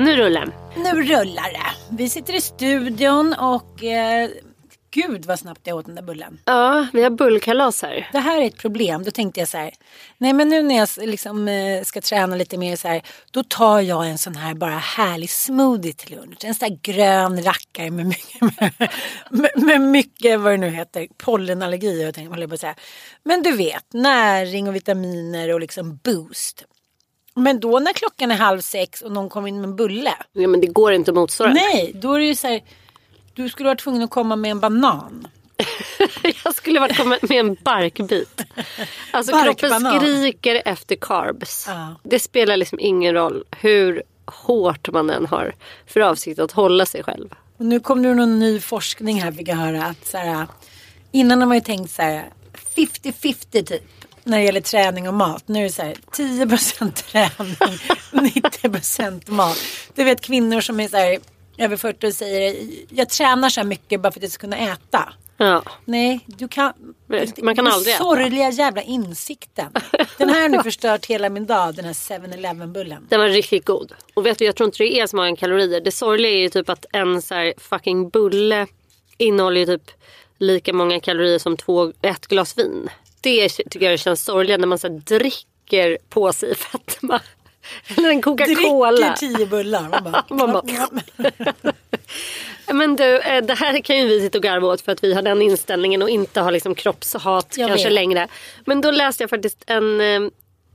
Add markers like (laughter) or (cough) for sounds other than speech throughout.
Nu rullar. Nu rullar det. Vi sitter i studion och eh, gud vad snabbt jag åt den där bullen. Ja, vi har bullkalas här. Det här är ett problem. Då tänkte jag så här. Nej men nu när jag liksom, eh, ska träna lite mer så här. Då tar jag en sån här bara härlig smoothie till lunch. En sån här grön rackare med mycket, (laughs) med, med mycket vad det nu heter. Pollenallergi jag tänkte, på att säga. Men du vet näring och vitaminer och liksom boost. Men då när klockan är halv sex och någon kommer in med en bulle. Ja, men det går inte att motsvara. Nej, då är det ju så här. Du skulle vara tvungen att komma med en banan. (laughs) jag skulle varit kommit med en barkbit. Alltså kroppen Barkbanan. skriker efter carbs. Ja. Det spelar liksom ingen roll hur hårt man än har för avsikt att hålla sig själv. Och nu kom det någon ny forskning här fick jag höra. Att så här, innan har man ju tänkt så här 50-50 typ. När det gäller träning och mat. Nu är det så här 10% (laughs) träning, 90% mat. Du vet kvinnor som är så här över 40 och säger jag tränar så här mycket bara för att jag ska kunna äta. Ja. Nej, du kan... Man kan aldrig äta. sorgliga jävla insikten. Den här har nu (laughs) förstört hela min dag, den här 7-Eleven bullen. Den var riktigt god. Och vet du, jag tror inte det är så många kalorier. Det sorgliga är ju typ att en så här fucking bulle innehåller ju typ lika många kalorier som två, ett glas vin. Det tycker jag känns sorgligt när man så dricker på sig fetma. (laughs) Eller en Coca-Cola. Dricker tio bullar. Man bara, (laughs) Man bara- (laughs) Men du, eh, det här kan ju vi sitta och garva åt för att vi har den inställningen och inte har liksom kroppshat Jag kanske vet. längre. Men då läste jag faktiskt en eh,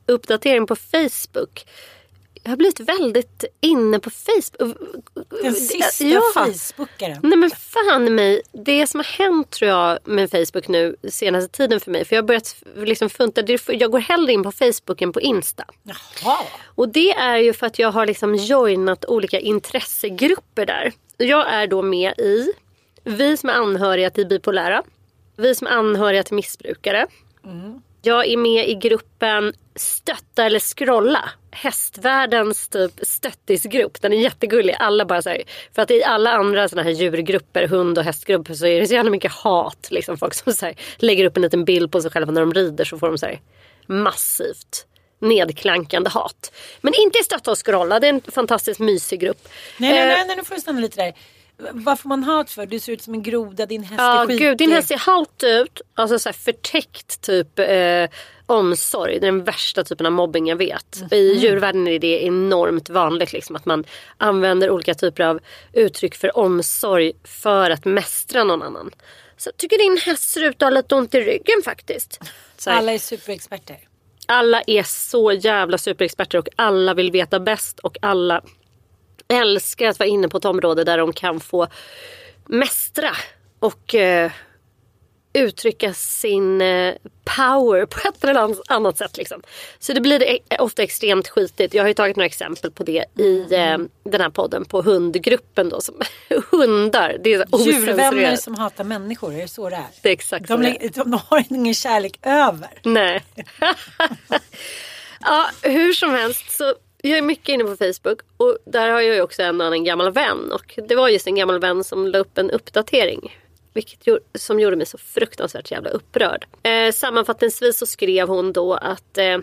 uppdatering på Facebook. Jag har blivit väldigt inne på Facebook. Den sista Ja. Facebookaren. Nej men fan mig. Det som har hänt tror jag med Facebook nu senaste tiden för mig. För jag har börjat liksom funta. Jag går hellre in på Facebook än på Insta. Jaha. Och det är ju för att jag har liksom joinat olika intressegrupper där. Jag är då med i Vi som är anhöriga till bipolära. Vi som är anhöriga till missbrukare. Jag är med i gruppen Stötta eller scrolla. Hästvärldens typ stöttisgrupp. Den är jättegullig. Alla bara så här, för att i alla andra såna här djurgrupper, hund och hästgrupper så är det så jävla mycket hat. Liksom, folk som så här, lägger upp en liten bild på sig själva när de rider så får de så här, massivt nedklankande hat. Men inte i Stötta och scrolla. Det är en fantastiskt mysig grupp. Nej, nej, Eh, nej, nej, nu får du stanna lite där. Vad får man hat för? Du ser ut som en groda, din häst Ja, är skitig. gud, din häst ser halt ut. Alltså så här förtäckt typ eh, omsorg. Det är den värsta typen av mobbing jag vet. I djurvärlden är det enormt vanligt liksom, att man använder olika typer av uttryck för omsorg för att mästra någon annan. Så jag tycker din häst ser ut att ha lite ont i ryggen faktiskt. Alla är superexperter. alla är så jävla superexperter och alla vill veta bäst och alla älskar att vara inne på ett område där de kan få mästra och eh, uttrycka sin eh, power på ett eller annat sätt. Liksom. Så det blir e- ofta extremt skitigt. Jag har ju tagit några exempel på det i eh, den här podden på hundgruppen. Då, som, (laughs) hundar, det är Djurvänner som hatar människor, är det så det är? Det är exakt De, det de har ingen kärlek över. Nej. (laughs) ja, hur som helst så jag är mycket inne på Facebook och där har jag ju också en annan gammal vän och det var just en gammal vän som la upp en uppdatering. Vilket gjorde, som gjorde mig så fruktansvärt jävla upprörd. Eh, sammanfattningsvis så skrev hon då att eh,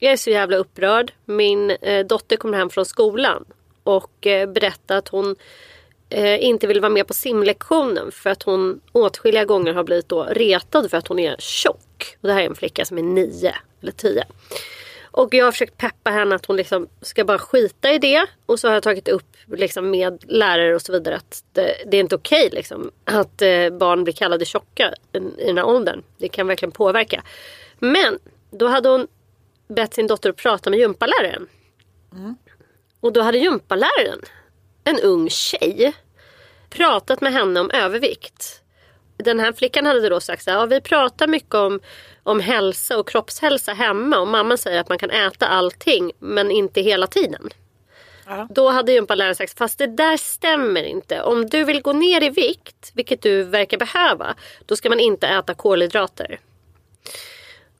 jag är så jävla upprörd. Min eh, dotter kommer hem från skolan och eh, berättar att hon eh, inte vill vara med på simlektionen för att hon åtskilliga gånger har blivit då retad för att hon är tjock. Och det här är en flicka som är nio eller tio. Och jag har försökt peppa henne att hon liksom ska bara skita i det. Och så har jag tagit upp liksom med lärare och så vidare att det, det är inte okej liksom, att eh, barn blir kallade tjocka i, den här åldern. Det kan verkligen påverka. Men då hade hon bett sin dotter att prata med gympaläraren. Och då hade gympaläraren, en ung tjej, pratat med henne om övervikt. Den här flickan hade då sagt så här, ja, vi pratar mycket om, om hälsa och kroppshälsa hemma och mamman säger att man kan äta allting men inte hela tiden. Då hade gympaläraren sagt, fast det där stämmer inte. Om du vill gå ner i vikt, vilket du verkar behöva, då ska man inte äta kolhydrater.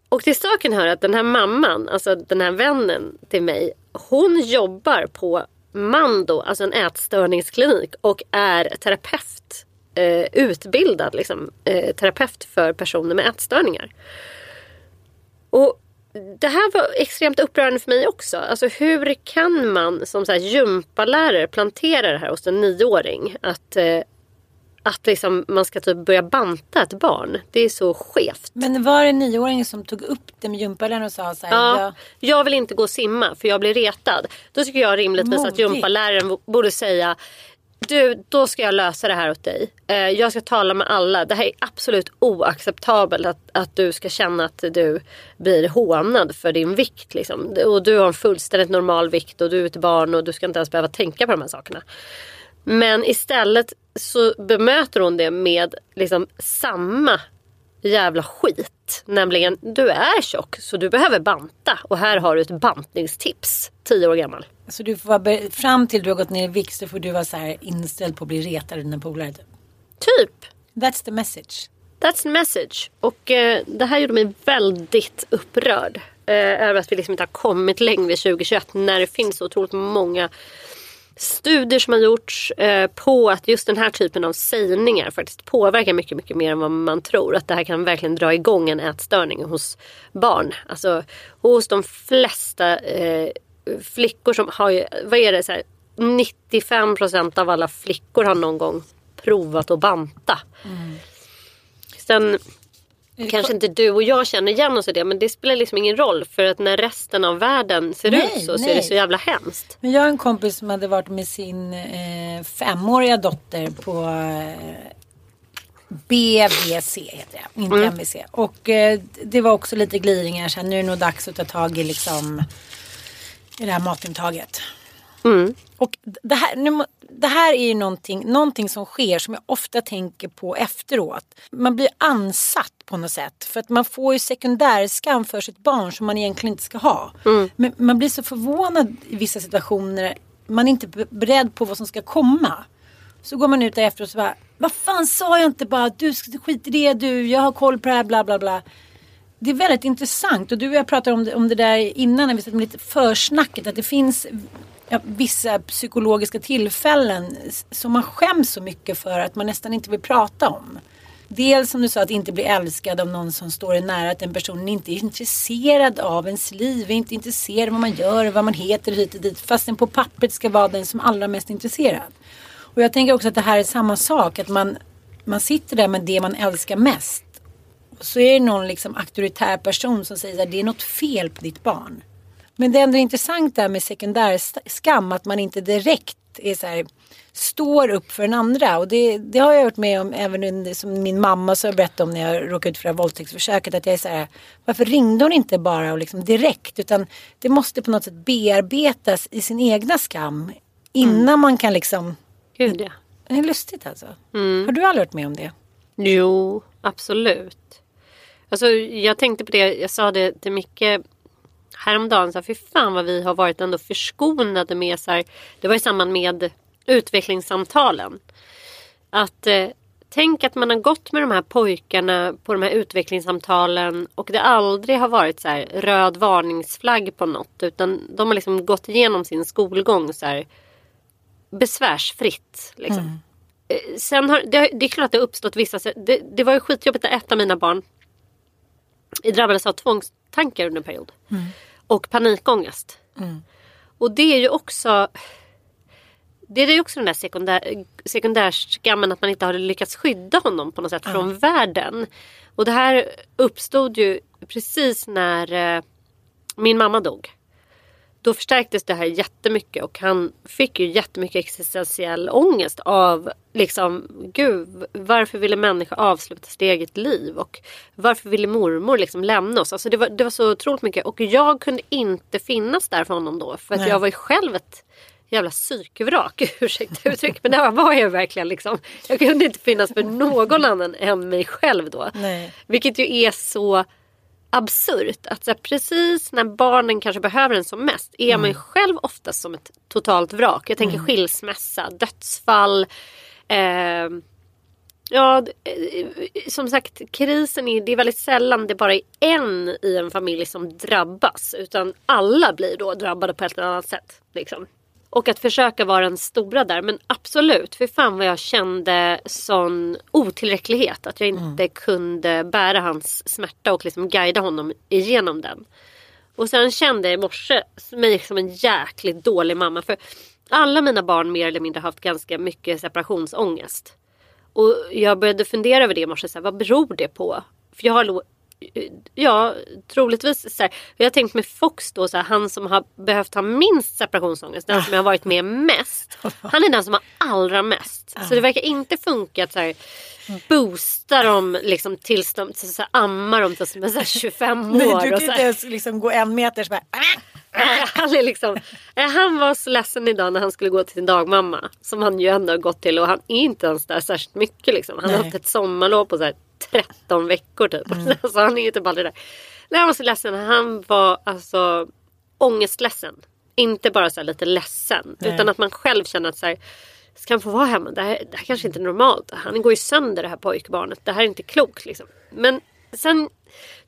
Och till saken hör att den här mamman, alltså den här vännen till mig, hon jobbar på Mando, alltså en ätstörningsklinik och är terapeut. Eh, utbildad liksom, eh, terapeut för personer med ätstörningar. Och det här var extremt upprörande för mig också. Alltså hur kan man som så här gympalärare plantera det här hos en nioåring? Att, eh, att liksom man ska typ börja banta ett barn. Det är så skevt. Men var det nioåringen som tog upp det med gympaläraren och sa så här, Ja, ja. jag vill inte gå och simma för jag blir retad. Då tycker jag rimligtvis att Modigt. gympaläraren b- borde säga du, då ska jag lösa det här åt dig. Eh, jag ska tala med alla. Det här är absolut oacceptabelt att, att du ska känna att du blir hånad för din vikt. Liksom. Och du har en fullständigt normal vikt och du är ett barn och du ska inte ens behöva tänka på de här sakerna. Men istället så bemöter hon det med liksom samma jävla skit. Nämligen, du är tjock så du behöver banta. Och här har du ett bantningstips. 10 år gammal. Så du får vara, fram till du har gått ner i vikt så får du vara så här inställd på att bli retad av dina polare. Typ. Typ. That's the message. That's the message. Och eh, det här gjorde mig väldigt upprörd. Eh, över att vi liksom inte har kommit längre 2021 när det finns så otroligt många studier som har gjorts eh, på att just den här typen av sägningar faktiskt påverkar mycket, mycket mer än vad man tror. Att det här kan verkligen dra igång en ätstörning hos barn. Alltså hos de flesta eh, flickor som har, ju- vad är det, så här, 95 procent av alla flickor har någon gång provat att banta. Sen kanske inte du och jag känner igen oss i det men det spelar liksom ingen roll för att när resten av världen ser Nej, ut så så är nej. det så jävla hemskt. Men jag har en kompis som hade varit med sin eh, femåriga dotter på eh, BVC heter det, inte MVC. Och eh, det var också lite gliringar så här, nu är det nog dags att ta tag i liksom i det här matintaget. Och det här, nu, det här är ju någonting, någonting som sker som jag ofta tänker på efteråt. Man blir ansatt på något sätt. För att man får ju sekundärskam för sitt barn som man egentligen inte ska ha. Men man blir så förvånad i vissa situationer. Man är inte be- beredd på vad som ska komma. Så går man ut där efter och så bara, vad fan sa jag inte bara, du skit i det du, jag har koll på det här, bla bla bla. Det är väldigt intressant och du och jag pratade om det, om det där innan när vi satt med lite försnacket. Att det finns ja, vissa psykologiska tillfällen som man skäms så mycket för att man nästan inte vill prata om. Dels som du sa att inte bli älskad av någon som står en nära. Att den personen inte är intresserad av ens liv. Är inte intresserad av vad man gör, vad man heter hit och dit. Fastän på pappret ska vara den som allra mest intresserad. Och jag tänker också att det här är samma sak. Att man, man sitter där med det man älskar mest. Så är det någon liksom auktoritär person som säger att det är något fel på ditt barn. Men det är ändå intressant där med sekundär skam. Att man inte direkt är så här, står upp för den andra. Och det, det har jag varit med om även under, som min mamma så berättade om när jag råkade ut för det här våldtäktsförsöket. Att jag är så här, varför ringde hon inte bara och liksom direkt? Utan det måste på något sätt bearbetas i sin egna skam. Innan mm. man kan liksom... Gud ja. Det är lustigt alltså. Mm. Har du aldrig varit med om det? Jo, absolut. Alltså jag tänkte på det, jag sa det till Micke häromdagen. Så här, fy fan vad vi har varit ändå förskonade med så här, Det var i samband med utvecklingssamtalen. Att eh, tänk att man har gått med de här pojkarna på de här utvecklingssamtalen och det aldrig har varit så här röd varningsflagg på något utan de har liksom gått igenom sin skolgång så här besvärsfritt. Liksom. Mm. Eh, sen har, det, det, är klart att det har uppstått vissa... Det, det var ju skitjobbigt när ett av mina barn drabbades av tvångstankar under en period. Mm. Och panikångest. Mm. Och det är ju också det är ju också den där sekundär, sekundärskammen att man inte har lyckats skydda honom på något sätt mm. från världen. Och det här uppstod ju precis när eh, min mamma dog. Då förstärktes det här jättemycket och han fick ju jättemycket existentiell ångest av liksom gud varför ville människa avsluta sitt eget liv och varför ville mormor liksom lämna oss. Alltså det var, det var så otroligt mycket och jag kunde inte finnas där för honom då för att Nej. jag var ju själv ett jävla psykvrak. (laughs) Ursäkta uttrycket men det var jag verkligen liksom. Jag kunde inte finnas för någon annan än mig själv då. Nej. Vilket ju är så absurt. Att så här, precis när barnen kanske behöver en som mest är mm. man själv oftast som ett totalt vrak. Jag tänker mm. skilsmässa, dödsfall. Eh, ja, som sagt krisen är, det är väldigt sällan det bara är en i en familj som drabbas. Utan alla blir då drabbade på ett eller annat sätt. Liksom. Och att försöka vara den stora där. Men absolut, för fan vad jag kände sån otillräcklighet. Att jag inte mm. kunde bära hans smärta och liksom guida honom igenom den. Och sen kände jag i morse mig som en jäkligt dålig mamma. För alla mina barn mer eller mindre haft ganska mycket separationsångest. Och jag började fundera över det i morse. Så här, vad beror det på? För jag har Ja, troligtvis. Så här, jag har tänkt med Fox då, så här, han som har behövt ha minst separationsångest. Den som jag har varit med mest. (laughs) Han är den som har allra mest. Så det verkar inte funka att så här, boosta dem liksom, tills de så, här, ammar dem tills de är så här, 25 (laughs) år. Nej, du kan inte ens liksom, gå en meter så bara... han, är liksom, han var så ledsen idag när han skulle gå till sin dagmamma. Som han ju ändå har gått till och han är inte ens där särskilt mycket. Liksom. Han har haft ett sommarlov på så 13 veckor typ. Mm. (laughs) Alltså, han är ju typ aldrig där. Nej, han var så ledsen. Han var alltså ångestledsen. Inte bara så lite ledsen. Nej. Utan att man själv känner att så här, ska han få vara hemma? Det här, det här kanske inte är normalt. Han går ju sönder det här pojkbarnet. Det här är inte klokt liksom. Men sen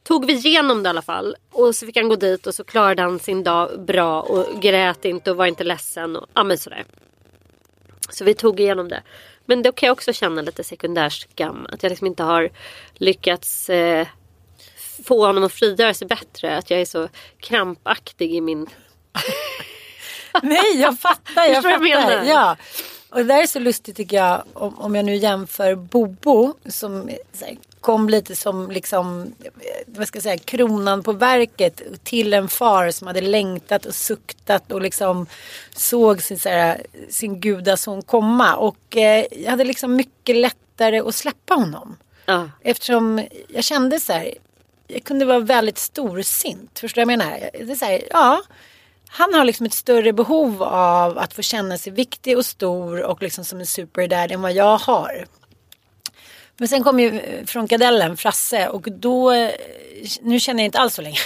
tog vi igenom det i alla fall. Och så fick han gå dit och så klarade han sin dag bra och grät inte och var inte ledsen. Och, ja men sådär. Så vi tog igenom det. Men då kan jag också känna lite sekundär skam. Att jag liksom inte har lyckats eh, få honom att frigöra sig bättre. Att jag är så krampaktig i min... (laughs) Nej, jag fattar. Jag (laughs) fattar. Jag ja. Och det där är så lustigt tycker jag. Om, om jag nu jämför Bobo som här, kom lite som liksom, vad ska jag säga, kronan på verket till en far som hade längtat och suktat och liksom såg sin, så här, sin gudason komma. Och eh, jag hade liksom mycket lättare att släppa honom. Ja. Eftersom jag kände så här, jag kunde vara väldigt storsint. Förstår du vad jag menar? Det är så här, ja, han har liksom ett större behov av att få känna sig viktig och stor och liksom som en superdad än vad jag har. Men sen kom ju eh, frånkadellen, Frasse, och då, eh, nu känner jag inte alls så länge.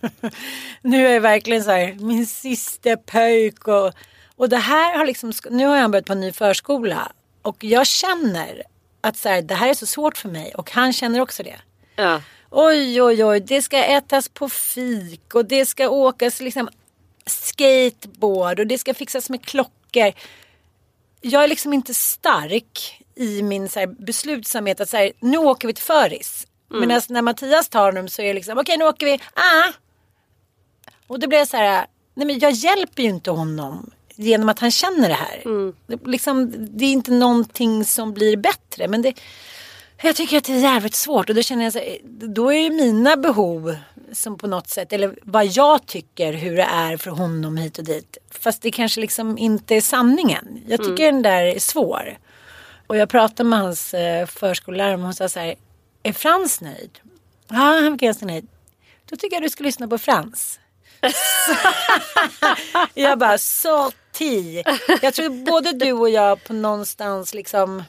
(laughs) nu är jag verkligen så här, min sista pöjk och, och det här har liksom, nu har han börjat på en ny förskola och jag känner att så här, det här är så svårt för mig och han känner också det. Ja. Oj, oj, oj, det ska ätas på fik och det ska åkas liksom skateboard och det ska fixas med klockor. Jag är liksom inte stark i min så här, beslutsamhet att säga nu åker vi till föris. Mm. Men när Mattias tar honom så är det liksom okej okay, nu åker vi. Ah! Och då blir jag så här, nej men jag hjälper ju inte honom genom att han känner det här. Det, liksom, det är inte någonting som blir bättre. Men det, jag tycker att det är jävligt svårt. Och då känner jag så här, då är det mina behov som på något sätt, eller vad jag tycker hur det är för honom hit och dit. Fast det kanske liksom inte är sanningen. Jag tycker den där är svår. Och jag pratade med hans eh, förskollärare och hon sa så här, är Frans nöjd? Ja, han var ganska nöjd. Då tycker jag du ska lyssna på Frans. (laughs) jag bara, så ti. Jag tror både du och jag på någonstans liksom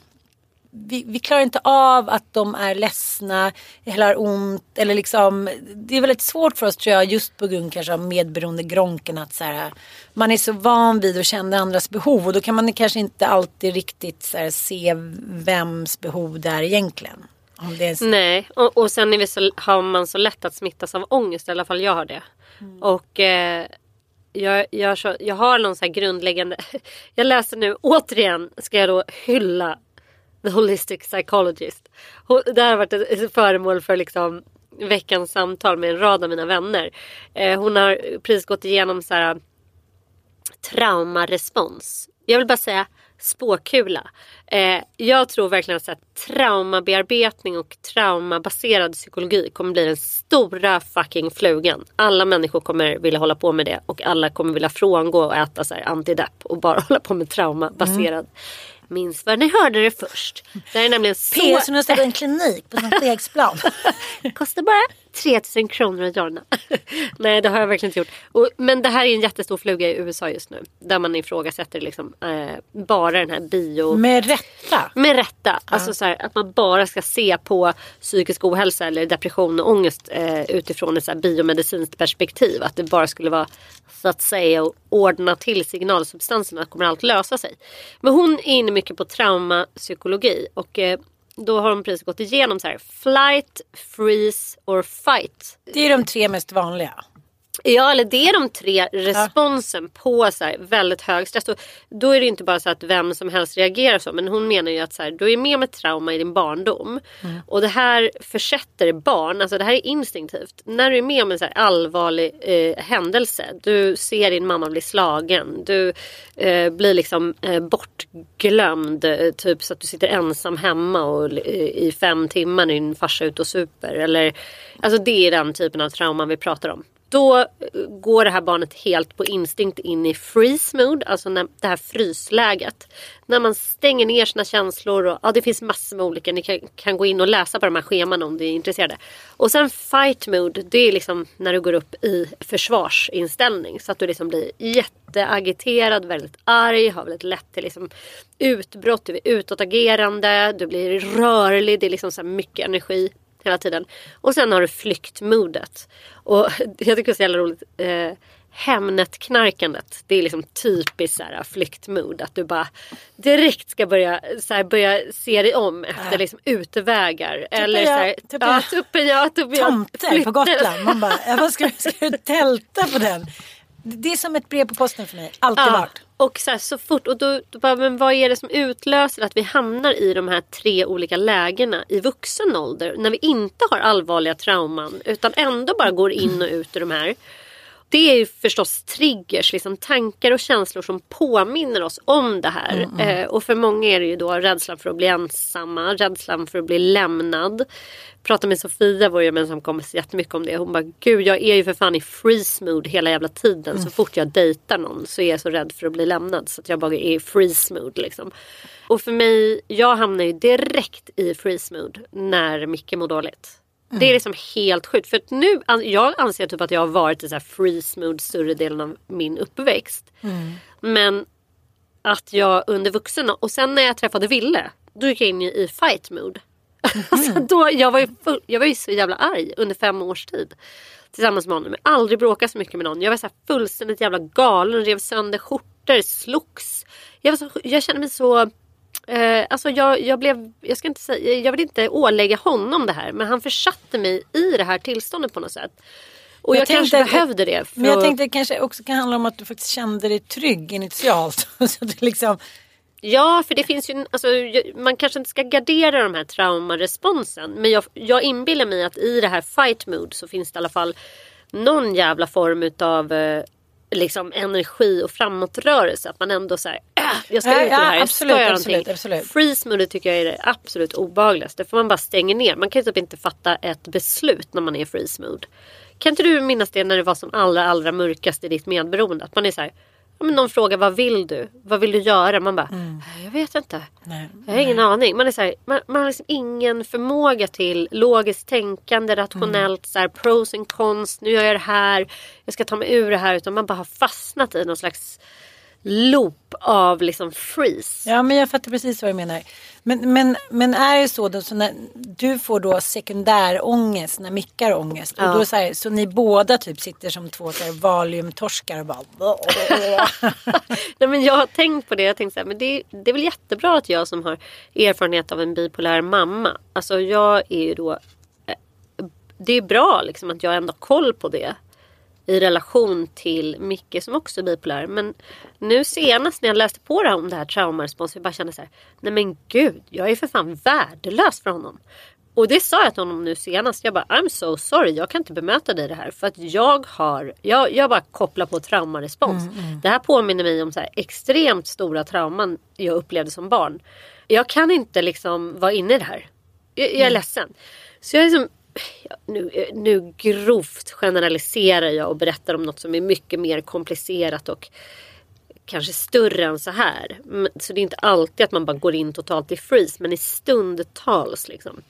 vi, vi klarar inte av att de är ledsna eller har ont. Eller liksom, det är väldigt svårt för oss tror jag just på grund kanske av medberoende gronken att så här, man är så van vid att känna andras behov och då kan man kanske inte alltid riktigt så här, se vems behov det är egentligen. Är Nej, och, och sen är vi så, har man så lätt att smittas av ångest. I alla fall jag har det. Och eh, jag, jag, jag har någon så här grundläggande... (laughs) Jag läser nu, återigen ska jag då hylla The Holistic Psychologist. Det här har varit ett föremål för liksom veckans samtal med en rad av mina vänner. Eh, hon har precis gått igenom så här traumarespons. Jag vill bara säga spåkula. Eh, jag tror verkligen att så här, traumabearbetning och traumabaserad psykologi kommer bli den stora fucking flugan. Alla människor kommer vilja hålla på med det och alla kommer vilja frångå och äta så här, antidepp och bara (laughs) hålla på med traumabaserad. Mm. Minns var ni hörde det först. Det är nämligen så... PS, hon har startat en klinik på Sankt (laughs) Eriksplan. Kostar bara 3000 kronor att joina. (laughs) Nej det har jag verkligen inte gjort. Och, men det här är en jättestor fluga i USA just nu. Där man ifrågasätter liksom, eh, bara den här bio... Med rätta. Med rätta. Alltså så här, att man bara ska se på psykisk ohälsa eller depression och ångest eh, utifrån ett så här biomedicinskt perspektiv. Att det bara skulle vara så att säga att ordna till signalsubstanserna kommer allt lösa sig. Men hon är inne mycket på traumapsykologi och eh, då har de precis gått igenom så här flight, freeze or fight. Det är de tre mest vanliga. Ja, eller det är de tre responsen på så här, väldigt hög stress. Och då är det inte bara så att vem som helst reagerar så. Men hon menar ju att så här, du är med om ett trauma i din barndom. Och det här försätter barn, alltså det här är instinktivt. När du är med om en så allvarlig eh, händelse. Du ser din mamma bli slagen. Du eh, blir liksom eh, bortglömd. Eh, typ så att du sitter ensam hemma och, eh, i fem timmar när din farsa är ute och super. Eller, alltså det är den typen av trauman vi pratar om. Då eh, går det här barnet helt på instinkt in i freeze mode, alltså när, det här frysläget. När man stänger ner sina känslor och ja, det finns massor med olika. Ni kan, kan gå in och läsa på de här scheman om ni är intresserade. Och sen fight mode, det är liksom när du går upp i försvarsinställning. Så att du liksom blir jätteagiterad, väldigt arg, har väldigt lätt till liksom utbrott, du är utåtagerande, du blir rörlig, det är liksom så här mycket energi hela tiden. Och sen har du flyktmodet. Och (laughs) jag tycker det är så jävla roligt. Eh, Hemnetknarkandet. Det är liksom typiskt så här flyktmod. Att du bara direkt ska börja, så här, börja se dig om efter liksom utvägar. Eller så här, tuppen ja, jag. tuppen jag, tuppen jag. Tomter på Flytten. Gotland. Man bara, vad ska, ska du tälta på den? Det är som ett brev på posten för mig. Alltid Ja, varit och så, här, så fort. Och då, då bara, men vad är det som utlöser att vi hamnar i de här tre olika lägena i vuxen ålder? När vi inte har allvarliga trauman utan ändå bara går in och ut ur de här. Det är ju förstås triggers, liksom tankar och känslor som påminner oss om det här. Eh, och för många är det ju då rädslan för att bli ensamma, rädslan för att bli lämnad. Pratade med Sofia, vår gemensamma kompis, jättemycket om det. Hon bara, gud jag är ju för fan i freeze mood hela jävla tiden. Så fort jag dejtar någon så är jag så rädd för att bli lämnad. Så att jag bara är i freeze mood liksom. Och för mig, jag hamnar ju direkt i freeze mood när Micke mår dåligt. Det är liksom helt sjukt. För att nu, jag anser typ att jag har varit i så här freeze mood större delen av min uppväxt. Men att jag under vuxen och sen när jag träffade Ville, då gick jag in i fight mood. (laughs) alltså då, jag, var ju full, jag var ju så jävla arg under fem års tid. Tillsammans med honom. Jag aldrig bråkat så mycket med någon. Jag var så fullständigt jävla galen, rev sönder skjortor, slogs. Jag, var så, jag kände mig så... Eh, alltså jag, jag blev, jag ska inte säga, jag vill inte ålägga honom det här men han försatte mig i det här tillståndet på något sätt. Och jag, kanske tänkte- behövde det. För Men jag att- tänkte det kanske också kan handla om att du faktiskt kände dig trygg initialt. (laughs) så att liksom, Ja, för det finns ju, alltså, jag- man kanske inte ska gardera de här traumaresponsen. Men jag, jag inbillar mig att i det här fight mood så finns det i alla fall någon jävla form utav eh, liksom energi och framåtrörelse. Att man ändå säger äh, jag ska ut ur det här, jag absolut, ska göra absolut, någonting. absolut. Freeze mode tycker jag är det absolut obehagligaste. För man bara stänger ner. Man kan typ inte fatta ett beslut när man är i freeze mode. Kan inte du minnas det när det var som allra allra mörkast i ditt medberoende? Att man är så här, ja, men någon frågar vad vill du? Vad vill du göra? Man bara, "Äh, jag vet inte. Mm. Nej. Jag har ingen aning. Man, är så här, man, man har liksom ingen förmåga till logiskt tänkande, rationellt, så här, pros and cons. Nu gör jag det här, jag ska ta mig ur det här. Utan man bara har fastnat i någon slags loop av liksom freeze. Ja, men jag fattar precis vad du menar. Men, men, men är det så då, så när du får då sekundär ångest när Micke har ångest. Och Ja. då så, här, så ni båda typ sitter som två så här, valiumtorskar och bara... (laughs) Nej, men jag har tänkt på det. Jag tänkte så här, men det, det är väl jättebra att jag som har erfarenhet av en bipolär mamma. Alltså jag är ju då... eh, Det är bra liksom att jag ändå har koll på det. I relation till Micke som också är bipolär. Men nu senast när jag läste på det om det här traumarespons. Jag bara kände så här. Nej men gud, jag är för fan värdelös för honom. Och det sa jag till honom nu senast. Jag bara I'm so sorry, jag kan inte bemöta dig det här. För att jag har, jag, jag bara kopplar på traumarespons. Det här påminner mig om så extremt stora trauman jag upplevde som barn. Jag kan inte liksom vara inne i det här. Jag, jag är ledsen. Så jag liksom, nu, nu grovt generaliserar jag och berättar om något som är mycket mer komplicerat och kanske större än så här. Men- Så det är inte alltid att man bara går in totalt i freeze men i stundtals liksom.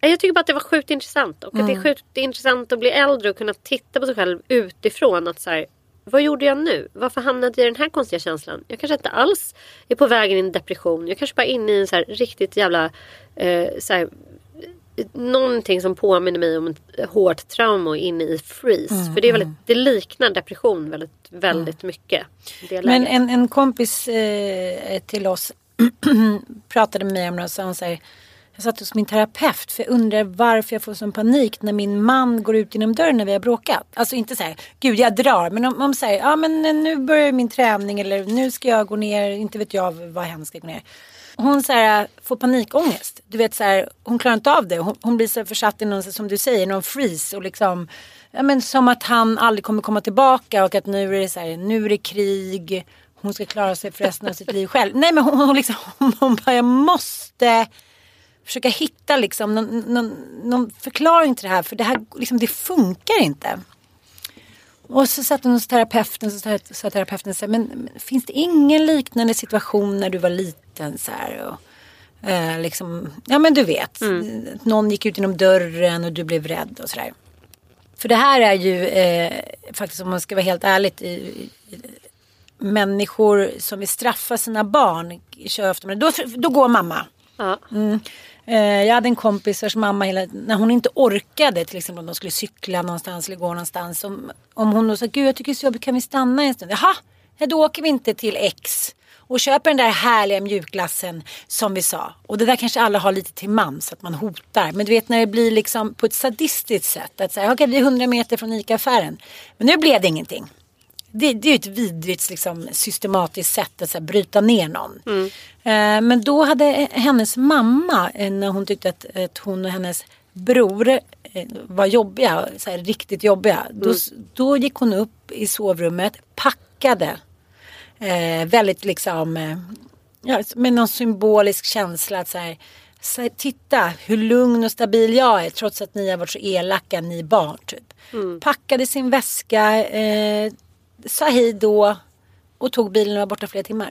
Jag tycker bara att det var sjukt intressant och att det är sjukt intressant att bli äldre och kunna titta på sig själv utifrån. att så här, Vad gjorde jag nu? Varför hamnade jag i den här konstiga känslan? Jag kanske inte alls är på vägen in i en depression. Jag kanske bara är inne i en så här riktigt jävla eh, så här, någonting som påminner mig om ett hårt trauma inne i freeze. För det, är väldigt, det liknar depression väldigt, väldigt mycket. Det Men en, en kompis eh, till oss (clears throat) pratade med mig om det och sa hon så här, jag satt hos min terapeut för jag undrar varför jag får sån panik när min man går ut genom dörren när vi har bråkat. Alltså inte så här, gud jag drar, men om, om säger, ja men nu börjar min träning eller nu ska jag gå ner, inte vet jag vad hen ska gå ner. Hon så här, får panikångest. Du vet så här, hon klarar inte av det. Hon, hon blir så försatt i någon, som du säger, någon freeze och liksom, ja men som att han aldrig kommer komma tillbaka och att nu är det så här, nu är det krig. Hon ska klara sig för resten av sitt liv själv. Nej men hon, hon liksom, hon, hon bara, jag måste försöka hitta liksom någon, någon, någon förklaring till det här. För det här liksom, det funkar inte. Och så satt hon hos terapeuten Och så sa- sa terapeuten så här, men, men finns det ingen liknande situation när du var liten så här? Och, eh, liksom, ja men du vet, någon gick ut genom dörren och du blev rädd och sådär. För det här är ju eh, faktiskt om man ska vara helt ärligt i, i, människor som vill straffa sina barn kör ofta det. Då, då går mamma. Ja. Mm. Eh, jag hade en kompis vars mamma hela, när hon inte orkade till exempel om de skulle cykla någonstans eller gå någonstans. Om, om hon då sa, gud jag tycker det är så jobbigt, kan vi stanna en stund? Jaha, då åker vi inte till X och köper den där härliga mjukglassen som vi sa. Och det där kanske alla har lite till mans, att man hotar. Men du vet när det blir liksom på ett sadistiskt sätt. Att säga, okej vi är 100 meter från ICA-affären. Men nu blev det ingenting. Det, det är ju ett vidrigt liksom, systematiskt sätt att så här, bryta ner någon. Eh, men då hade hennes mamma, eh, när hon tyckte att, att hon och hennes bror eh, var jobbiga, så här, riktigt jobbiga. Då, då gick hon upp i sovrummet, packade. Eh, väldigt liksom, eh, ja, med någon symbolisk känsla att så här, så titta hur lugn och stabil jag är trots att ni har varit så elaka, ni barn typ. Packade sin väska, eh, sa hej då och tog bilen och var borta flera timmar.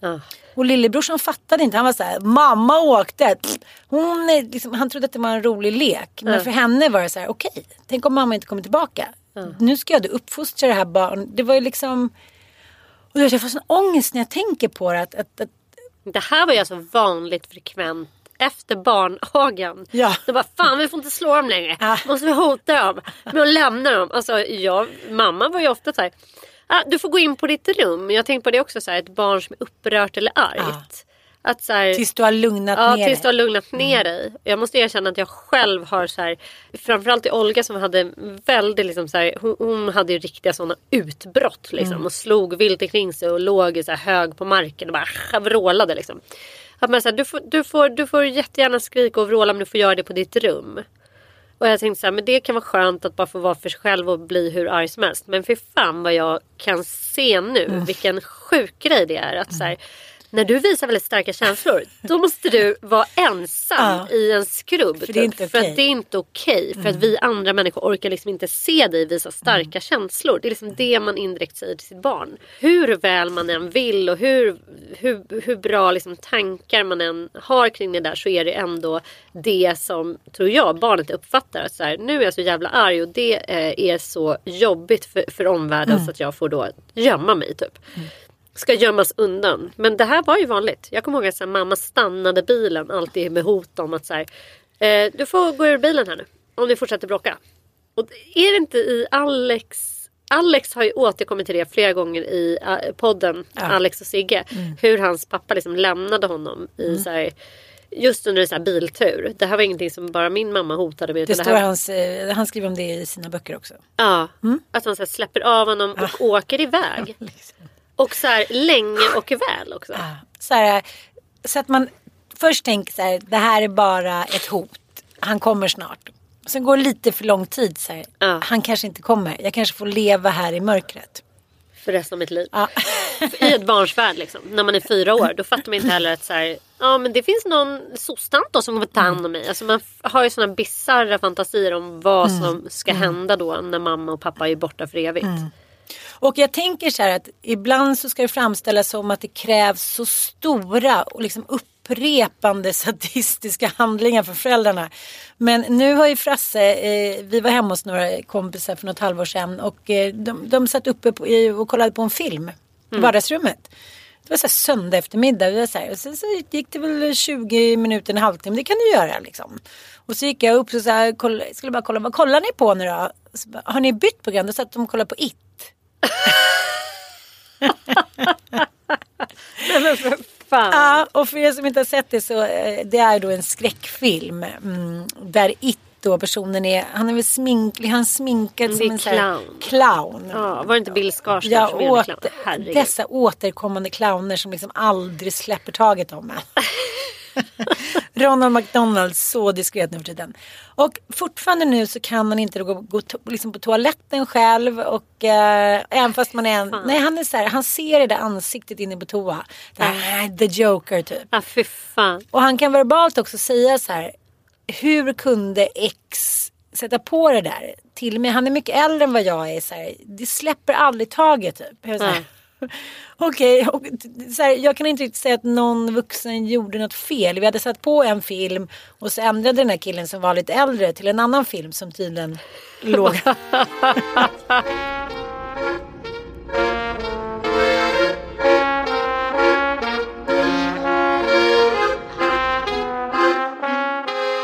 Ja. Och lillebrorsan fattade inte. Han var så här, mamma åkte. Pff, Hon är liksom, han trodde att det var en rolig lek. Men för henne var det så här, okej, tänk om mamma inte kommer tillbaka. Nu ska jag då uppfostra det här barnet. Det var ju liksom... Och jag får sån ångest när jag tänker på det. Att, att, att, Det här var ju alltså vanligt frekvent efter barnagan. Ja. De bara, fan vi får inte slå dem längre. Ja. Måste vi hota dem med att lämna dem. Alltså, jag, mamma var ju ofta så här, ah, du får gå in på ditt rum. Jag tänkte på det också, så här, ett barn som är upprört eller argt. Att, så här, tills du har lugnat Ja, ner tills du har lugnat ner dig. Jag måste erkänna att jag själv har så här, framförallt till Olga som hade väldigt liksom så här, hon, hon hade ju riktiga sådana utbrott liksom och slog vilt omkring sig och låg så här hög på marken och bara vrålade liksom. Att man så här, du, får, du, får, du får jättegärna skrika och vråla men du får göra det på ditt rum. Och jag tänkte så här, men det kan vara skönt att bara få vara för sig själv och bli hur arg som helst. Men för fan vad jag kan se nu Mm. vilken sjuk grej det är. Att så här, när du visar väldigt starka känslor då måste du vara ensam Ja. i en skrubb. För det är typ. inte För okej. att det är inte okej. För att vi andra människor orkar liksom inte se dig visa starka känslor. Det är liksom det man indirekt säger till sitt barn. Hur väl man än vill och hur, hur, hur bra liksom tankar man än har kring det där så är det ändå det som, tror jag, barnet uppfattar. Att så här, nu är jag så jävla arg och det eh, är så jobbigt för, för omvärlden så att jag får då gömma mig typ ska gömmas undan. Men det här var ju vanligt. Jag kommer ihåg att så här, mamma stannade bilen alltid med hot om att så här, eh, du får gå ur bilen här nu om ni fortsätter bråka. Och är det inte i Alex Alex har ju återkommit till det flera gånger i eh, podden Alex och Sigge. Hur hans pappa liksom lämnade honom i så här, just under en så biltur. Det här var ingenting som bara min mamma hotade med. Det står här, hans, eh, han skriver om det i sina böcker också. Ja, att han så släpper av honom och åker iväg. (laughs) Och så här länge och väl också. Ja, Så, här, så att man först tänker så här, det här är bara ett hot. Han kommer snart. Sen går det lite för lång tid. Så här, Ja. Han kanske inte kommer. Jag kanske får leva här i mörkret. för resten av mitt liv. Ja. I ett barns värld liksom. När man är fyra år då fattar man inte heller att så här, ja men det finns någon sostant då som kommer ta hand om mig. Alltså man har ju sådana bisarra fantasier om vad som ska hända då när mamma och pappa är borta för evigt. Och jag tänker så här att ibland så ska det framställas som att det krävs så stora och liksom upprepande sadistiska handlingar för föräldrarna. Men nu har ju Frasse, eh, vi var hemma hos några kompisar för något halvår sedan och eh, de, de satt uppe på, och kollade på en film i vardagsrummet. Det var så här söndag eftermiddag. Vi var så här, och sen så gick det väl 20 minuter, en halvtimme. Det kan du göra liksom. Och så gick jag upp och så här, kolla, skulle bara kolla, vad kollar ni på nu då? Så bara, har ni bytt program? Då satt de och kollade på It. (laughs) Men för fan. Ja, och för er som inte har sett det så eh, det är då en skräckfilm. Mm, där It då personen är, han är väl sminklig, han sminkad som en clown. clown. Ja, var det inte Bill Skarsgård Ja, som åt, clown? Herregud. dessa återkommande clowner som liksom aldrig släpper taget om en. (laughs) (laughs) Ronald McDonald, så diskret nu för tiden. Och fortfarande nu så kan han inte gå, gå liksom på toaletten själv. Och eh, även fast man är en, nej han är så här, han ser det där ansiktet inne på toa. Här, the Joker typ. Ja, fy fan. Och han kan verbalt också säga så här. Hur kunde X sätta på det där till mig? Han är mycket äldre än vad jag är. Så här, det släpper aldrig taget typ. Jag så här, Okej, okay, här, jag kan inte riktigt säga att någon vuxen gjorde något fel. Vi hade satt på en film och så ändrade den här killen som var lite äldre till en annan film som tydligen låg...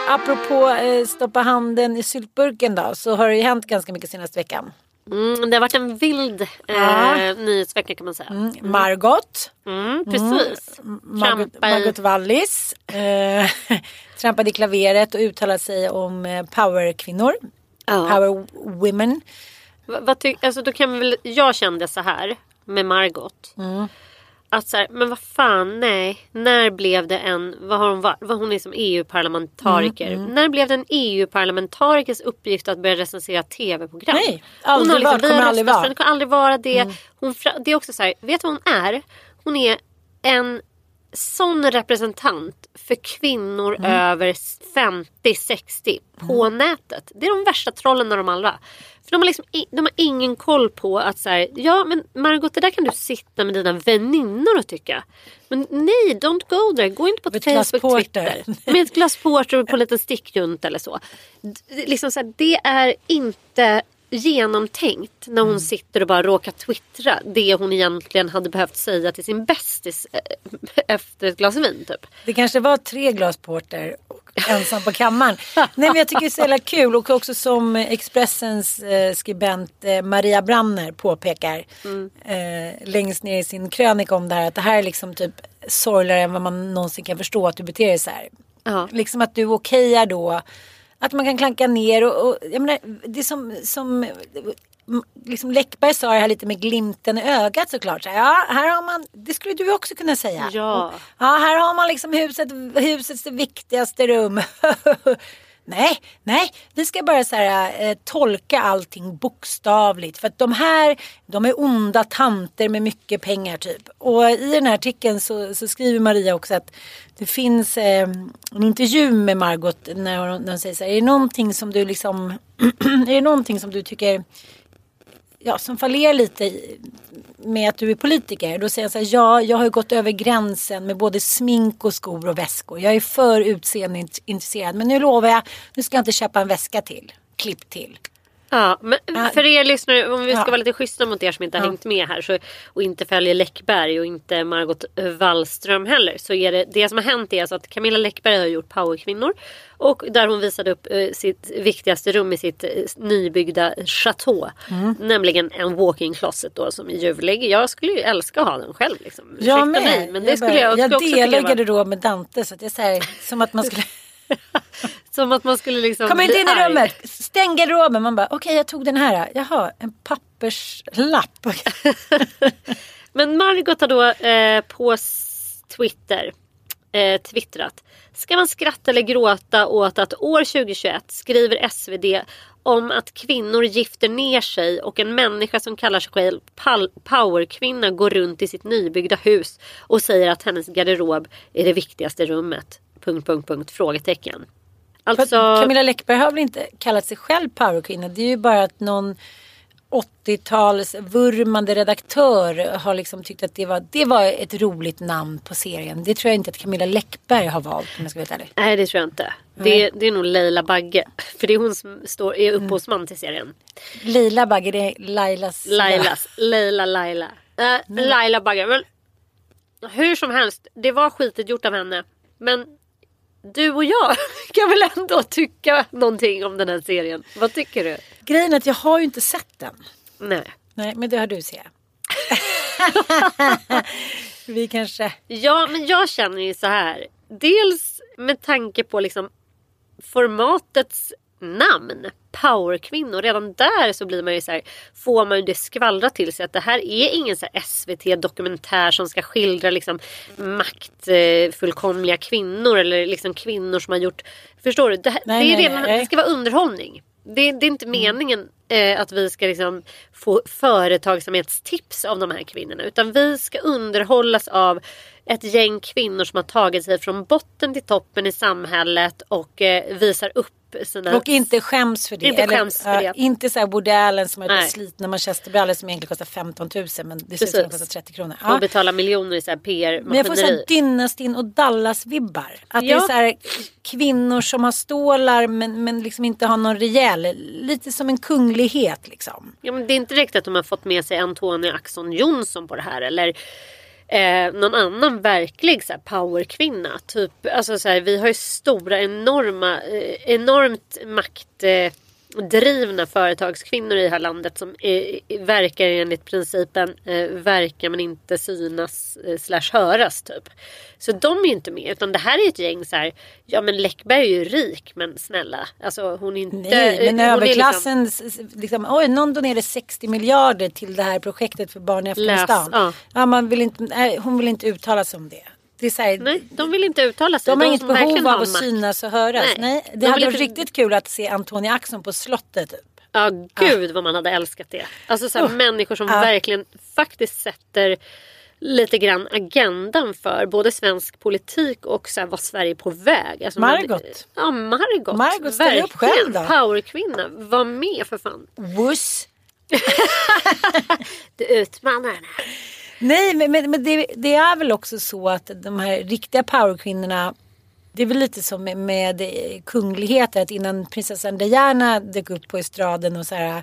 Apropå eh, stoppa handen i syltburken då så har det ju hänt ganska mycket senaste veckan. Mm, det har varit en vild eh, Ja. nyhetsvecka kan man säga. Mm, Margot precis. Margot, Trampa i... Margot Wallis eh, (laughs) trampade i klaveret och uttalade sig om eh, powerkvinnor. Ja. Power women. Va- ty- alltså, då kan väl, jag kände så här med Margot. Att så här, men vad fan nej. När blev det en, vad har hon varit? Vad hon är som EU-parlamentariker. När blev det en EU-parlamentarikers uppgift att börja recensera tv-program? Nej, aldrig hon har varit, vi har kommer aldrig vara. Det kommer aldrig vara det. Hon, fra- det är också så här, vet du vad hon är? Hon är en sån representant för kvinnor Mm. över 50-60 på nätet. Det är de värsta trollen av dem alla. För de har, liksom, de har ingen koll på att så här, ja men Margot det där kan du sitta med dina väninnor och tycka. Men nej, don't go there. Gå inte på Med Facebook. Twitter. Med ett glas porter och på en liten stickjunt eller så. Liksom så här, det är inte genomtänkt när hon sitter och bara råkar twittra det hon egentligen hade behövt säga till sin bästis eh, efter ett glas vin typ. Det kanske var tre glas porter och ensam på kammaren. Nej men jag tycker det är så jävla kul och också som Expressens eh, skribent eh, Maria Branner påpekar eh, längst ner i sin krönika om det här att det här är liksom typ sorgligare än vad man någonsin kan förstå att du beter dig så här. Ja. Liksom att du okejar då att man kan klanka ner och, och jag menar, det som, som liksom Läckberg sa det här lite med glimten i ögat såklart. Så ja, här har man, det skulle du också kunna säga. Ja. Och, ja, här har man liksom huset, husets viktigaste rum. (laughs) Nej, nej, vi ska bara så här, eh, tolka allting bokstavligt. För att de här, de är onda tanter med mycket pengar typ. Och i den här artikeln så, så skriver Maria också att det finns eh, en intervju med Margot när hon, när hon säger så här, är det någonting som du liksom, (clears throat) är det någonting som du tycker ja, som fallerar lite med att du är politiker. Då säger han så här, ja, jag har ju gått över gränsen med både smink och skor och väskor. Jag är för utseendeintresserad. Men nu lovar jag, nu ska jag inte köpa en väska till. Klipp till. Ja, men för er lyssnare, om vi ska Ja. vara lite schyssta mot er som inte har Ja. hängt med här så, och inte följer Läckberg och inte Margot Wallström heller. Så är det, det som har hänt är alltså att Camilla Läckberg har gjort Powerkvinnor och där hon visade upp eh, sitt viktigaste rum i sitt eh, nybyggda chateau. Mm. Nämligen en walk-in closet då som är ljuvlig. Jag skulle ju älska att ha den själv. Liksom. Jag Ursäkta med. mig, men det jag, skulle jag också tycka delar garderob med Dante så att det är så här, som att man skulle (laughs) Som att man skulle liksom Kom inte in i rummet, stäng garderoben. Man bara okej jag tog den här. Jaha, en papperslapp. (laughs) (laughs) Men Margot har då eh, på Twitter eh, twittrat. Ska man skratta eller gråta åt att år 2021 skriver SvD om att kvinnor gifter ner sig och en människa som kallar sig själv powerkvinna går runt i sitt nybyggda hus och säger att hennes garderob är det viktigaste rummet. Punkt, punkt, punkt, frågetecken. Alltså, Camilla Läckberg har väl inte kallat sig själv powerkvinna. Det är ju bara att någon 80-tals vurmande redaktör har liksom tyckt att det var, det var ett roligt namn på serien. Det tror jag inte att Camilla Läckberg har valt om jag ska vara helt ärlig. nej det tror jag inte. Det, det är nog Leila Bagge. (laughs) För det är hon som står, är Mm. upphovsman till serien. Leila Bagge, det är Lailas. Lailas, Leila Laila. Äh, Laila Bagge. Men hur som helst, det var skitigt gjort av henne. Men du och jag (laughs) kan väl ändå tycka någonting om den här serien. Vad tycker du? Grejen är att jag har ju inte sett den. Nej. Nej, men det har du ser (laughs) Vi kanske... Ja, men jag känner ju så här. Dels med tanke på liksom formatets namn. Powerkvinnor. Redan där så blir man ju så här, får man ju det skvallra till sig att det här är ingen så SVT dokumentär som ska skildra liksom maktfullkomliga kvinnor eller liksom kvinnor som har gjort... Förstår du? Det, här, Nej, det, är nej, redan, nej. det ska vara underhållning. Det, det är inte meningen eh, att vi ska liksom få företagsamhetstips av de här kvinnorna. Utan vi ska underhållas av ett gäng kvinnor som har tagit sig från botten till toppen i samhället och eh, visar upp sina... Och inte skäms för det. Inte skäms för det. Inte så här Woody Allen som har slitna manchesterbrallor som egentligen kostar 15 000 men det ser ut som de kostar 30 kronor. Och Ja. betala miljoner i PR-maskineri. Men jag får så här Dynastin och Dallas-vibbar. Att det Ja. är så här kvinnor som har stålar men, men liksom inte har någon rejäl, lite som en kunglighet liksom. Ja, men det är inte direkt att de har fått med sig Antonia Axon Johnson på det här eller eh, någon annan verklig så här, powerkvinna. Typ, alltså, så här, vi har ju stora enorma, eh, enormt makt... Eh, maktdrivna företagskvinnor i det här landet som eh, verkar enligt principen eh, verka men inte synas eh, slash höras typ. Så de är ju inte med utan det här är ett gäng så här, ja men Läckberg är ju rik men snälla, alltså hon är inte... Nej, men är överklassen, s- liksom, oj någon donerade 60 miljarder till det här projektet för barn i Afghanistan. ja. Ja, man vill inte, nej, hon vill inte uttala sig om det. Det är så här, Nej, de vill inte uttala sig. De har inget som verkligen behov av att synas och höras. Nej, Nej, de det hade varit inte- riktigt kul att se Antonia Axon på slottet. Typ. Ja, gud vad man hade älskat det. Alltså så här, Oh. människor som Ja. verkligen faktiskt sätter lite grann agendan för både svensk politik och så här, vad Sverige är på väg. Alltså, man- Margot. ja, Margot. Margot, ställ upp själv då. Powerkvinna. Var med för fan. Wuss. (laughs) Du utmanar henne. Nej, men, men, men det, det är väl också så att de här riktiga powerkvinnorna det är väl lite som med, med kungligheter att innan prinsessan Diana dök upp på estraden och så här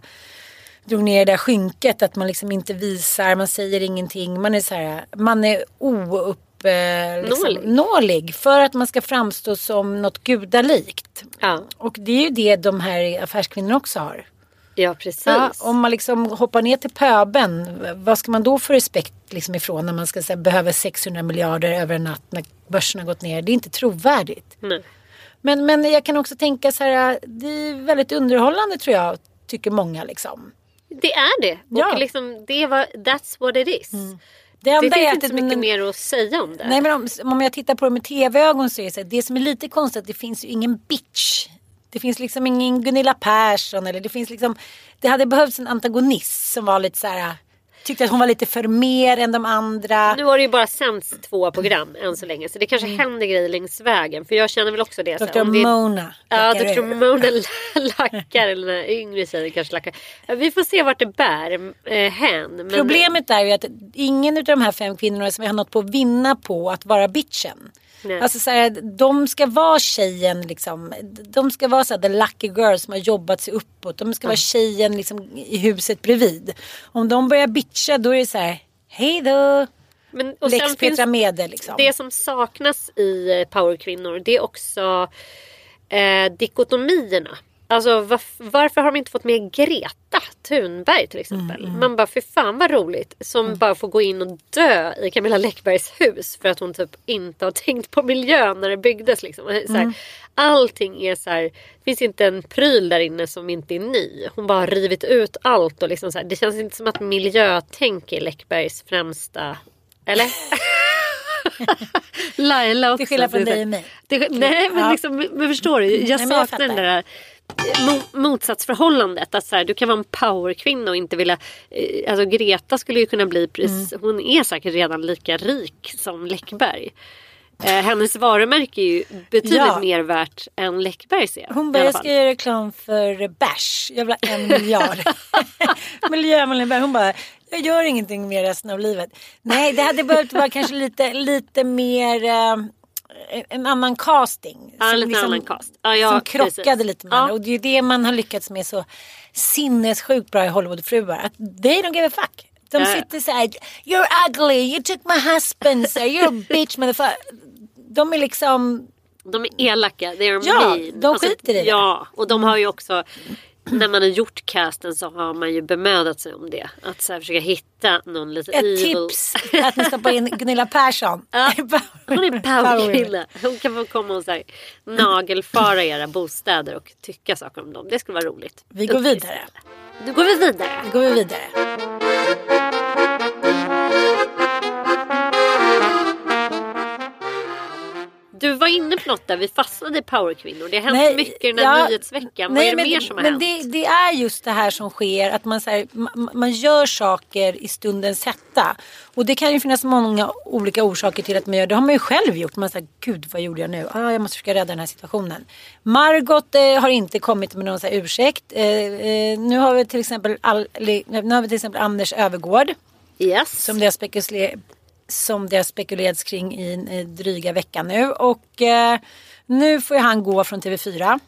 drog ner det där skynket att man liksom inte visar, man säger ingenting, man är så här, man är oupp eh, liksom, Nålig. nålig för att man ska framstå som något gudalikt. Ja, Och det är ju det de här affärskvinnorna också har. Ja precis. Ja, om man liksom hoppar ner till pöben, vad ska man då få respekt liksom ifrån när man ska säga behöver 600 miljarder över en natt när börsen har gått ner? Det är inte trovärdigt. Nej. Men, men jag kan också tänka så här, det är väldigt underhållande tror jag, tycker många liksom. Det är det. Ja. Och liksom, det var, that's what it is. Det Det enda finns är inte så mycket mer att säga om det. Nej men om, om jag tittar på det med tv-ögon så är det så här, det som är lite konstigt att det finns ju ingen bitch Det finns liksom ingen Gunilla Persson eller det finns liksom Det hade behövts en antagonist som var lite så här tyckte att hon var lite för mer än de andra. Nu har det ju bara sänts två program än så länge så det kanske mm. händer grejer längs vägen. För jag känner väl också det. Dr Mona. Ja, Dr Mona (laughs) lackar. Eller den yngre tjejen kanske lackar. Vi får se vart det bär eh, hän. Men... Problemet är ju att ingen av de här fem kvinnorna som har något på att vinna på att vara bitchen. Nej. Alltså så här, de ska vara tjejen liksom. De ska vara så här, the lucky girl som har jobbat sig uppåt. De ska mm. vara tjejen liksom, i huset bredvid. Om de börjar bitcha då är det så här. Hej då. Men, och Lex Petra Mede liksom. Det som saknas i eh, powerkvinnor det är också eh, dikotomierna. Alltså varf varför har de inte fått med Greta Thunberg till exempel? Mm, mm. Man bara, för fan vad roligt. Som mm. bara får gå in och dö i Camilla Läckbergs hus för att hon typ inte har tänkt på miljön när det byggdes. Liksom. Så här, mm. allting är så här, det finns inte en pryl där inne som inte är ny. Hon bara har rivit ut allt och liksom så här, det känns inte som att miljötänk är Läckbergs främsta, eller? (laughs) Laila också. Till skillnad från dig och mig. Nej men, liksom, men förstår du, jag nej, saknar jag den där motsatsförhållandet. Att så här, du kan vara en powerkvinna och inte vilja... Eh, alltså Greta skulle ju kunna bli... Precis, mm. Hon är säkert redan lika rik som Läckberg. Eh, hennes varumärke är ju betydligt ja. mer värt än Läckbergs är. Hon började skriva reklam för bärs. Jag vill ha en miljard. (laughs) Miljömålen Hon bara, jag gör ingenting mer resten av livet. Nej, det hade behövt vara kanske lite, lite mer... Eh, en annan casting. Ja, som, liksom, annan cast. Ja, ja, som krockade precis. lite med ja. Och det är det man har lyckats med så sinnessjukt bra i Hollywoodfruar. Att they don't give a fuck. De sitter så här, you're ugly, you took my husband, so you're a (laughs) bitch motherfucker. De är liksom de är elaka, they're ja, mean. de alltså, skiter i det. Ja, och de har ju också när man har gjort casten så har man ju bemödat sig om det. Att så här, försöka hitta någon lite Ett evil. tips att ni stoppar in Gunilla Persson. (laughs) Ja, hon är (laughs) powerkvinna. Hon kan få komma och så här, nagelfara era bostäder och tycka saker om dem. Det skulle vara roligt. Vi går vidare. Nu går vi vidare. Nu går vi vidare. Du var inne på något där, vi fastnade i powerkvinnor. Det har hänt nej, mycket den här ja, nyhetsveckan. Nej, Vad är det men, mer som har men hänt? Det, det, är just det här som sker, att man, så här, man, man, gör saker i stundens hetta. Och det kan ju finnas många olika orsaker till att man gör det. Har man ju själv gjort. Man säger, gud vad gjorde jag nu? Ah, jag måste försöka rädda den här situationen. Margot eh, har inte kommit med någon så ursäkt. Eh, eh, nu har vi till exempel, all, nu har vi till exempel Anders Övergård. Yes. Som det har som det har spekulerats kring i dryga veckan nu. Och eh, nu får ju han gå från TV4.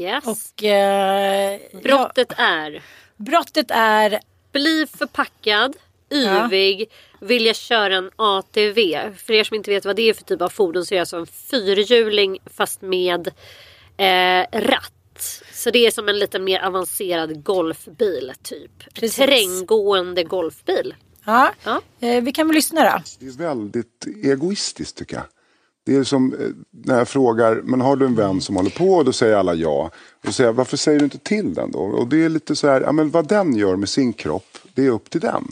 Yes. Och, eh, brottet ja, är? Brottet är? Bli förpackad, yvig, ja. vilja köra en ATV. För er som inte vet vad det är för typ av fordon så är det alltså en fyrhjuling fast med eh, ratt. Så det är som en lite mer avancerad golfbil typ. Precis. Terränggående golfbil. Ja, ja. Eh, vi kan väl lyssna då. Det är väldigt egoistiskt tycker jag. Det är som eh, när jag frågar, men har du en vän som håller på? Och då säger alla ja. Och då säger jag, varför säger du inte till den då? Och det är lite så här, ja men vad den gör med sin kropp, det är upp till den.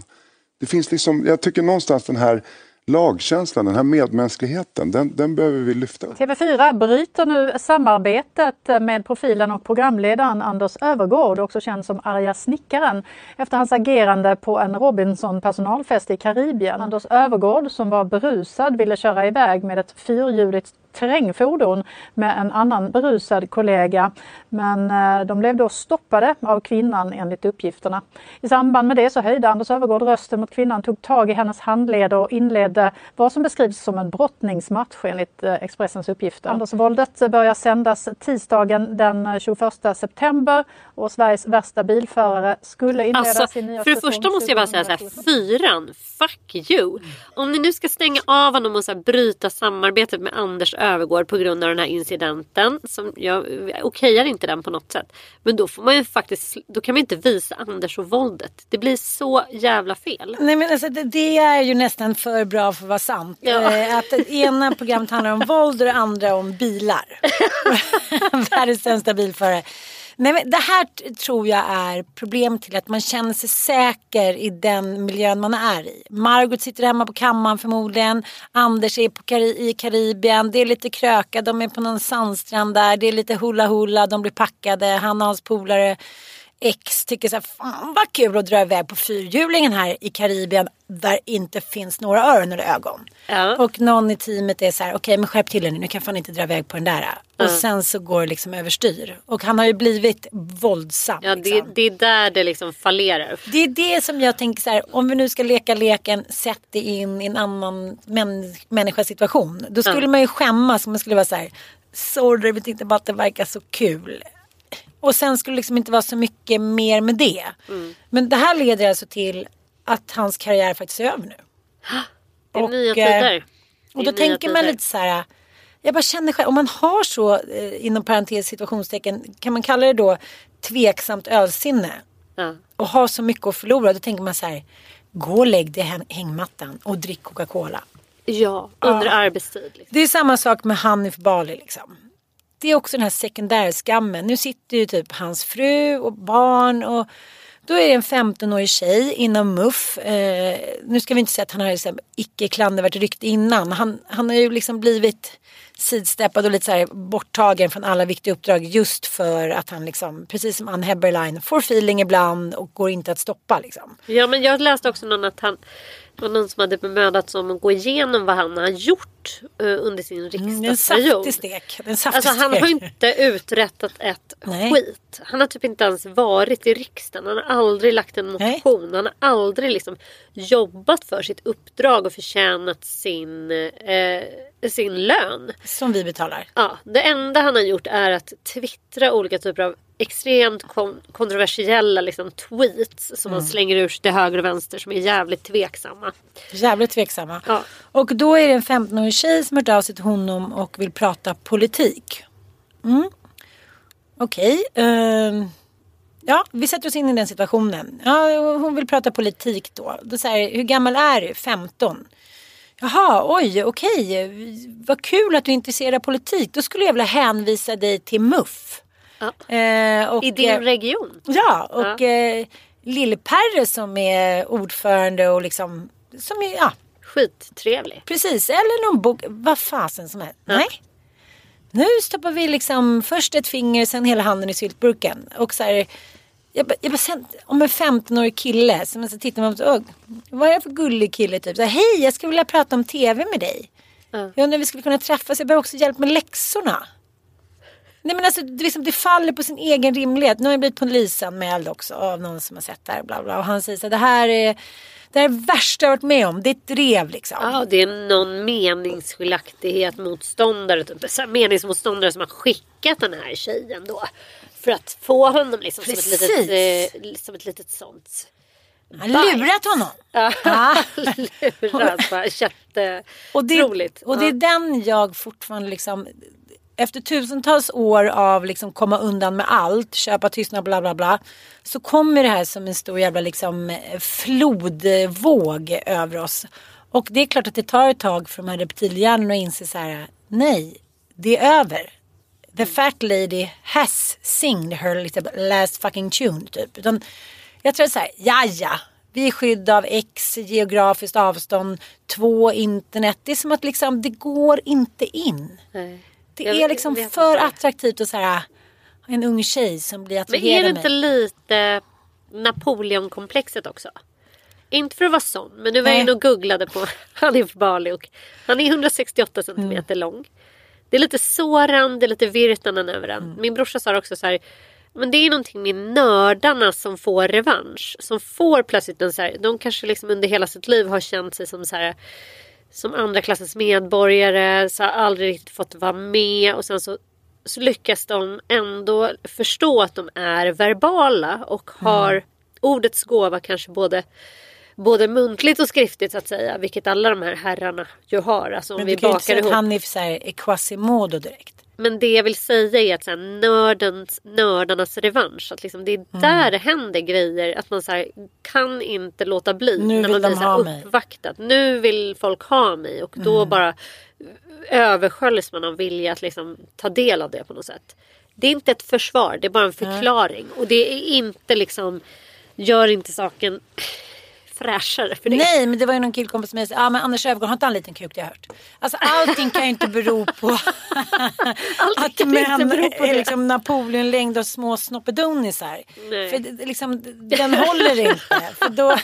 Det finns liksom, jag tycker någonstans den här lagkänslan, den här medmänskligheten, den, den behöver vi lyfta TV4 bryter nu samarbetet med profilen och programledaren Anders Övergård, också känd som arga snickaren, efter hans agerande på en Robinson personalfest i Karibien. Anders Övergård, som var berusad, ville köra iväg med ett fyrhjuligt terrängfordon med en annan berusad kollega. Men eh, de blev då stoppade av kvinnan enligt uppgifterna. I samband med det så höjde Anders Övergård rösten mot kvinnan, tog tag i hennes handleder och inledde vad som beskrivs som en brottningsmatch enligt eh, Expressens uppgifter. Andersvåldet börjar sändas tisdagen den 21 september och Sveriges värsta bilförare skulle inleda alltså, sin nya För det första måste jag bara säga så här, fyran, fuck you! Om ni nu ska stänga av honom och så bryta samarbetet med Anders övergår på grund av den här incidenten. Som jag okejar inte den på något sätt. Men då får man ju faktiskt, då kan man inte visa Anders och våldet. Det blir så jävla fel. Nej men alltså det, det är ju nästan för bra för att vara sant. Ja. Eh, att det ena programmet handlar om våld och det andra om bilar. (laughs) (laughs) Världens sämsta bilförare. Nej, men det här tror jag är problemet till att man känner sig säker i den miljön man är i. Margot sitter hemma på kammaren förmodligen. Anders är på Kari- i Karibien. Det är lite kröka. De är på någon sandstrand där. Det är lite hula hula. De blir packade. Han och hans polare ex tycker så här, fan vad kul att dra iväg på fyrhjulingen här i Karibien där inte finns några öron eller ögon. Ja. Och någon i teamet är så här, okej men skärp till er nu, nu kan fan inte dra iväg på den där. Och sen så går det liksom överstyr. Och han har ju blivit våldsam. Ja, det, liksom. det är där det liksom fallerar. Det är det som jag tänker så här, om vi nu ska leka leken, sätt det in i en annan män, människas situation. Då skulle man ju skämmas om man skulle vara så här, sorry vi tyckte bara att det verkar så kul. Och sen skulle det liksom inte vara så mycket mer med det. Men det här leder alltså till att hans karriär faktiskt är över nu. Det är Och, nya eh, tider. Det Och då tänker man tider. lite så här. Jag bara känner själv, om man har så eh, inom parentes situationstecken kan man kalla det då tveksamt ölsinne Ja. och har så mycket att förlora. Då tänker man så här. Gå och lägg dig i häng- hängmattan och drick Coca-Cola. ja, under arbetstid. Liksom. Det är samma sak med Hanif Bali liksom. Det är också den här sekundärskammen. Nu sitter ju typ hans fru och barn och då är det en 15-årig tjej inom MUF. Eh, nu ska vi inte säga att han har liksom icke klandervärt rykte innan. Han, han har ju liksom blivit sidsteppad och lite så här borttagen från alla viktiga uppdrag just för att han liksom, precis som Ann Heberlein, får feeling ibland och går inte att stoppa liksom. Ja, men jag läste också någon att han var någon som hade bemödat om att gå igenom vad han har gjort eh, under sin Mm, riksdagsperiod. saftig Alltså han har inte uträttat ett Nej. skit. Han har typ inte ens varit i riksdagen. Han har aldrig lagt en Nej. motion. Han har aldrig liksom jobbat för sitt uppdrag och förtjänat sin, eh, sin lön. Som vi betalar. Ja, det enda han har gjort är att twittra olika typer av extremt kon- kontroversiella liksom, tweets som Mm. han slänger ur sig till höger och vänster som är jävligt tveksamma. Jävligt tveksamma. Ja. Och då är det en 15-årig tjej som har hört av sig till honom och vill prata politik. Mm. Okej. ehm, ja, vi sätter oss in i den situationen. Ja, hon vill prata politik då. Då säger hur gammal är du? 15. Jaha, oj, okej. Vad kul att du är intresserad av politik. Då skulle jag vilja hänvisa dig till MUF. Ja. Eh, och, I din eh, region. Ja, och eh, Lill-Perre som är ordförande och liksom, som är, ja, Skittrevlig. precis. Eller någon bok, vad fasen som helst. Nej. Nu stoppar vi liksom först ett finger, sen hela handen i syltburken. Och så här, jag, bara- jag bara sen, om en 15-årig kille som så tittar man på, "Åh, vad är det för gullig kille typ? Så här, Hej, jag skulle vilja prata om tv med dig. Ja. Jag undrar om vi skulle kunna träffas, jag behöver också hjälp med läxorna. Nej men alltså det, liksom, det faller på sin egen rimlighet. Nu har jag blivit polisanmäld också av någon som har sett det här. Bla bla. Och han säger så här, det här är det här är det värsta jag varit med om. Det är ett drev liksom. Ja, det är någon meningsskiljaktighet motståndare. Typ, meningsmotståndare som har skickat den här tjejen då. För att få honom liksom som ett, litet, eh, som ett litet sånt. Han har lurat honom. Ja, (laughs) Ja. lurat. Bara Och det, Jätteroligt. och det är den jag fortfarande liksom efter tusentals år av liksom komma undan med allt, köpa, tystnad, bla bla bla. Så kommer det här som en stor jävla liksom eh, flodvåg över oss. Och det är klart att det tar ett tag för de här reptilhjärnorna att inse så här, nej, det är över. The fat lady has singed her little last fucking tune typ. Utan jag tror så här, ja ja. Vi är skydd av X, geografiskt avstånd, två, internet. Det är som att liksom, det går inte in. Nej. Det Jag är liksom för attraktivt att så här, en ung tjej som blir Men attraherad är det inte mig. lite Napoleonkomplexet också? Inte för att vara sån, men nu var jag Nej. inne och googlade på (laughs) Hanif Bali och han är 168 centimeter lång. Det är lite Soran, det är lite Virtanen över den. Min brorsa sa också så här, men det är någonting med nördarna som får revansch. Som får plötsligt en så här, de kanske liksom under hela sitt liv har känt sig som så här som andra klassens medborgare, så har aldrig riktigt fått vara med och sen så, så lyckas de ändå förstå att de är verbala och har ordets gåva kanske både både muntligt och skriftligt så att säga, vilket alla de här herrarna ju har. Alltså om Men vi du kan ju inte säga att ihop. han är så här, är Quasimodo direkt. Men det jag vill säga är att så här, nördens, nördarnas revansch. Att liksom, det är Mm. där det händer grejer. Att man så här, kan inte låta bli. Nu när man blir så här ha mig. uppvaktad. Nu vill folk ha mig. Och då Mm. bara översköljs man av vilja att liksom ta del av det på något sätt. Det är inte ett försvar, det är bara en förklaring. Och det är inte liksom, gör inte saken fräschare för det. Nej men det var ju någon killkompis som sa, ja men Anders Öfvergård har inte han en liten kuk det har jag hört. Alltså allting kan ju inte bero på (laughs) att män är liksom Napoleonlängd och små snoppedonisar. För liksom, den håller inte. För då,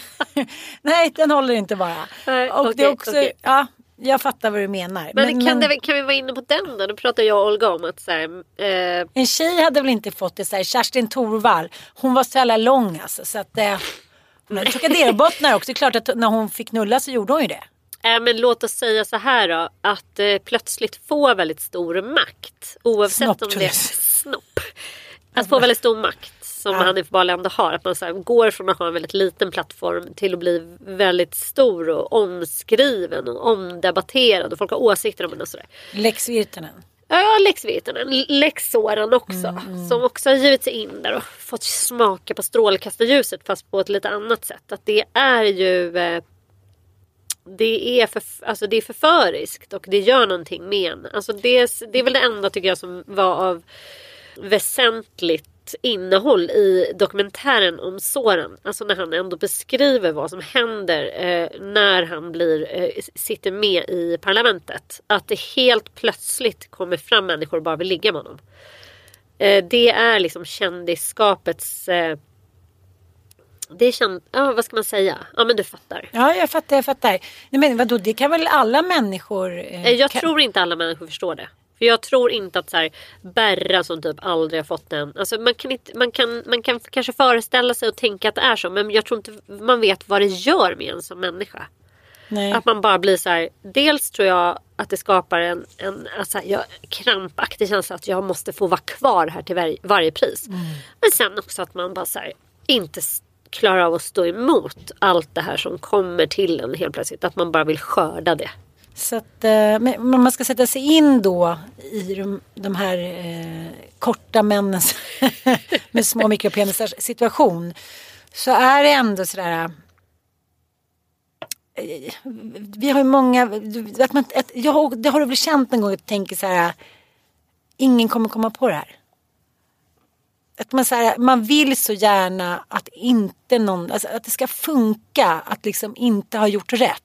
(laughs) nej den håller inte bara. Nej, och det är också, okej. ja jag fattar vad du menar. Men, kan, Det, kan vi vara inne på den då? Nu pratar jag och Olga om att så här, eh, En tjej hade väl inte fått det så här. Kerstin Thorvall. Hon var så jävla lång alltså. Så att, eh, krokodilbottnar också. Det är klart att när hon fick knulla så gjorde hon ju det. äh, men låt oss säga så här då. Att eh, plötsligt få väldigt stor makt. Oavsett Snopp, om det är snopp. Att få väldigt stor makt. Som Hanif Bali ändå har. Att man så går från att ha en väldigt liten plattform till att bli väldigt stor och omskriven och omdebatterad. Och folk har åsikter om en och sådär. Lex Virtanen. Ja, Lex Virtanen. Lex Soran också. Som också har givit sig in där och fått smaka på strålkastarljuset fast på ett lite annat sätt. Att det är ju... Eh, det är, för, alltså det är förföriskt och det gör någonting med en. Alltså det, det är väl det enda tycker jag som var av väsentligt innehåll i dokumentären om Soran. Alltså när han ändå beskriver vad som händer eh, när han blir, eh, sitter med i parlamentet. Att det helt plötsligt kommer fram människor och bara vill ligga med honom. Eh, det är liksom kändisskapets... Eh, det är känd, ja, vad ska man säga? Ja men du fattar. Ja, jag fattar, jag fattar. Nej, men vadå, det kan väl alla människor? eh, Eh, Jag kan... tror inte alla människor förstår det. För jag tror inte att så här, Berra som typ aldrig har fått en... Alltså man, kan inte, man, kan, man kan kanske föreställa sig och tänka att det är så. Men jag tror inte man vet vad det gör med en som människa. Nej. Att man bara blir så här. Dels tror jag att det skapar en, en alltså, jag, krampaktig känsla att jag måste få vara kvar här till varje, varje pris. Men sen också att man bara så här, inte klarar av att stå emot allt det här som kommer till en helt plötsligt. Att man bara vill skörda det. Så att, eh, men man ska sätta sig in då i de, de här eh, korta männens (laughs) med små mikropenisars situation. Så är det ändå sådär. Eh, vi har ju många, att man, att, jag, det har du väl känt någon gång att du tänker så här. Ingen kommer komma på det här. Att man, så här, man vill så gärna att inte någon, alltså att det ska funka att liksom inte ha gjort rätt.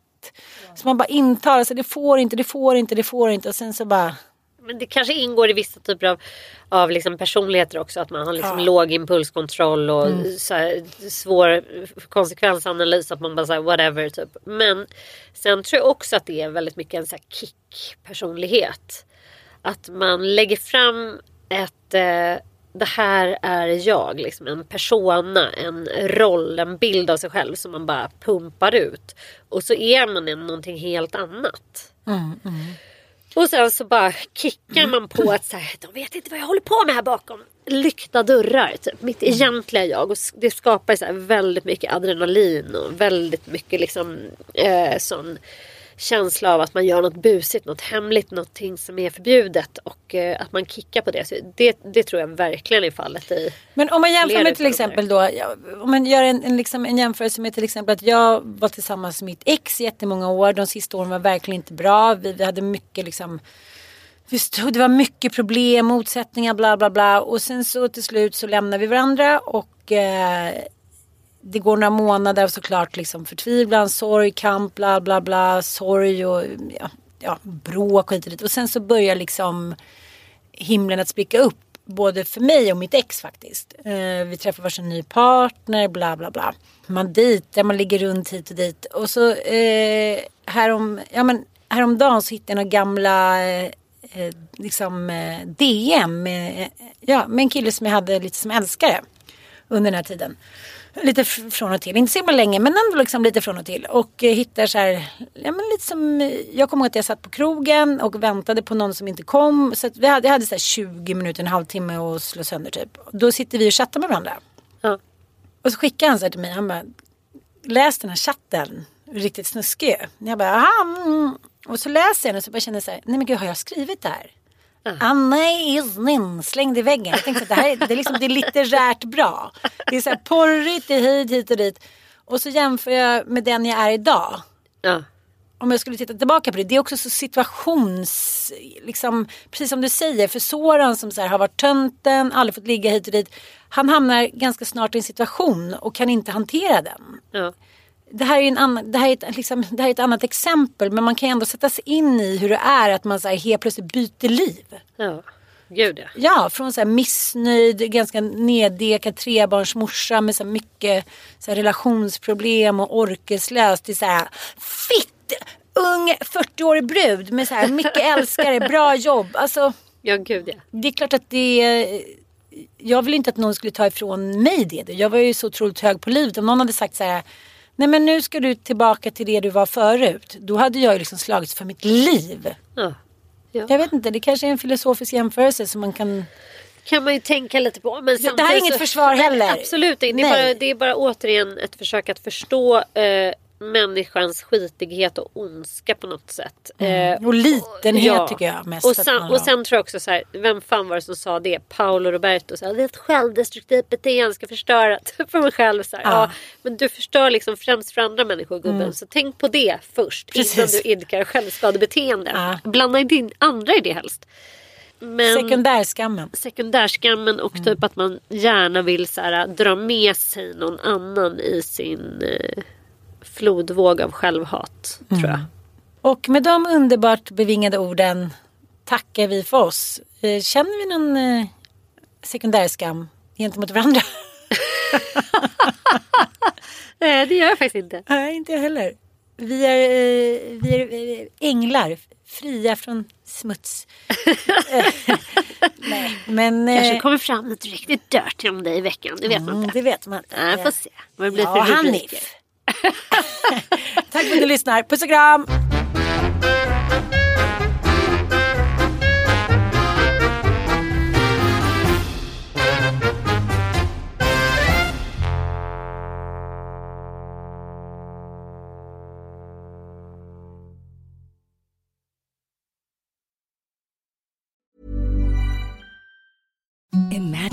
Så man bara intalar sig, det får inte, det får inte, det får inte och sen så bara Men det kanske ingår i vissa typer av, av liksom personligheter också. Att man har liksom Ja. låg impulskontroll och så här, svår konsekvensanalys. Att man bara säger whatever typ. Men sen tror jag också att det är väldigt mycket en så här kick-personlighet. Att man lägger fram ett eh, det här är jag, liksom en persona, en roll, en bild av sig själv som man bara pumpar ut. Och så är man en någonting helt annat. Och sen så bara kickar man på att så här, de vet inte vad jag håller på med här bakom. Lyckta dörrar, typ. Mitt egentliga jag. Och det skapar så väldigt mycket adrenalin och väldigt mycket liksom eh, sån känsla av att man gör något busigt, något hemligt, någonting som är förbjudet. Och eh, att man kickar på det. Så det. Det tror jag verkligen är fallet i Men om man jämför med till exempel då, om man gör en, en, liksom en jämförelse med till exempel att jag var tillsammans med mitt ex i jättemånga år. De sista åren var verkligen inte bra. Vi, vi hade mycket liksom, vi stod, det var mycket problem, motsättningar, bla bla bla. Och sen så till slut så lämnar vi varandra och eh, det går några månader av såklart liksom förtvivlan, sorg, kamp, bla bla bla, sorg och ja, ja, bråk och hit och dit. Och sen så börjar liksom himlen att spricka upp. Både för mig och mitt ex faktiskt. Eh, vi träffar varsin ny partner, bla bla bla. Man dejtar, man ligger runt hit och dit. Och så eh, härom, ja, men, häromdagen så hittade jag några gamla eh, eh liksom, eh, DM med, eh, ja, med en kille som jag hade lite som älskare under den här tiden. Lite från och till, inte så himla länge men ändå liksom lite från och till. Och eh, hittar så här, ja men lite som, eh, jag kommer ihåg att jag satt på krogen och väntade på någon som inte kom. Så vi hade, jag hade så här 20 minuter, en halvtimme och slå sönder typ. Då sitter vi och chattar med varandra. Ja. Och så skickar han så här till mig, han bara, läs den här chatten, riktigt snuskig. Jag bara, aha, mm. Och så läser jag den och så bara känner jag så här, nej men gud har jag skrivit det här? Anna Isnin slängd i väggen. Jag tänkte att det här är, det är, liksom, det är litterärt bra. Det är så här porrigt, det är hit, hit och dit. Och så jämför jag med den jag är idag. Ja. om jag skulle titta tillbaka på det, det är också så situations... Liksom, precis som du säger, för Soran som så här, har varit tönten, aldrig fått ligga hit och dit. Han hamnar ganska snart i en situation och kan inte hantera den. Ja. Det här, är en annan, det, här är ett, liksom, det här är ett annat exempel men man kan ändå sätta sig in i hur det är att man så här, helt plötsligt byter liv. Ja, gud ja. Ja, från så här missnöjd, ganska neddekad trebarnsmorsa med så här mycket så här relationsproblem och orkeslös till så här fitt ung 40-årig brud med så här mycket (laughs) älskare, bra jobb. Alltså, Ja, gud ja. det är klart att det jag vill inte att någon skulle ta ifrån mig det. Jag var ju så otroligt hög på livet. Om någon hade sagt så här. Nej men nu ska du tillbaka till det du var förut. Då hade jag ju liksom slagits för mitt liv. ja. ja. Jag vet inte, det kanske är en filosofisk jämförelse som man kan... kan man ju tänka lite på. Men det här är inget så- försvar heller. Absolut inte. Det är, Nej. bara, det är bara återigen ett försök att förstå eh, människans skitighet och ondska på något sätt. Eh, Och litenhet tycker jag mest Och sen, och sen tror jag också så här, vem fan var det som sa det? Paolo Roberto sa det är ett självdestruktivt beteende, ska förstöra (laughs) för mig själv. Så här, ja. Ja. Mm. men du förstör liksom främst för andra människor gubben. Så tänk på det först innan Precis. du idkar självskadebeteende. Ja. Blanda in din andra i det helst. Men, Sekundärskammen. sekundärskammen och typ att man gärna vill så här, dra med sig någon annan i sin eh, flodvåg av självhat. Tror jag. Och med de underbart bevingade orden tackar vi för oss. Eh, Känner vi någon eh, sekundärskam gentemot varandra? (laughs) Eh, det gör jag faktiskt inte. Nej, inte jag heller. Vi är, eh, vi är eh, änglar, fria från smuts. (laughs) Nej, men... eh, Kanske kommer fram något riktigt dirty om dig i veckan. Det vet man mm, inte. det vet man inte. Nej, får se vad det blir Ja, för rubriker. Hanif. Tack för att du lyssnar. Puss och kram!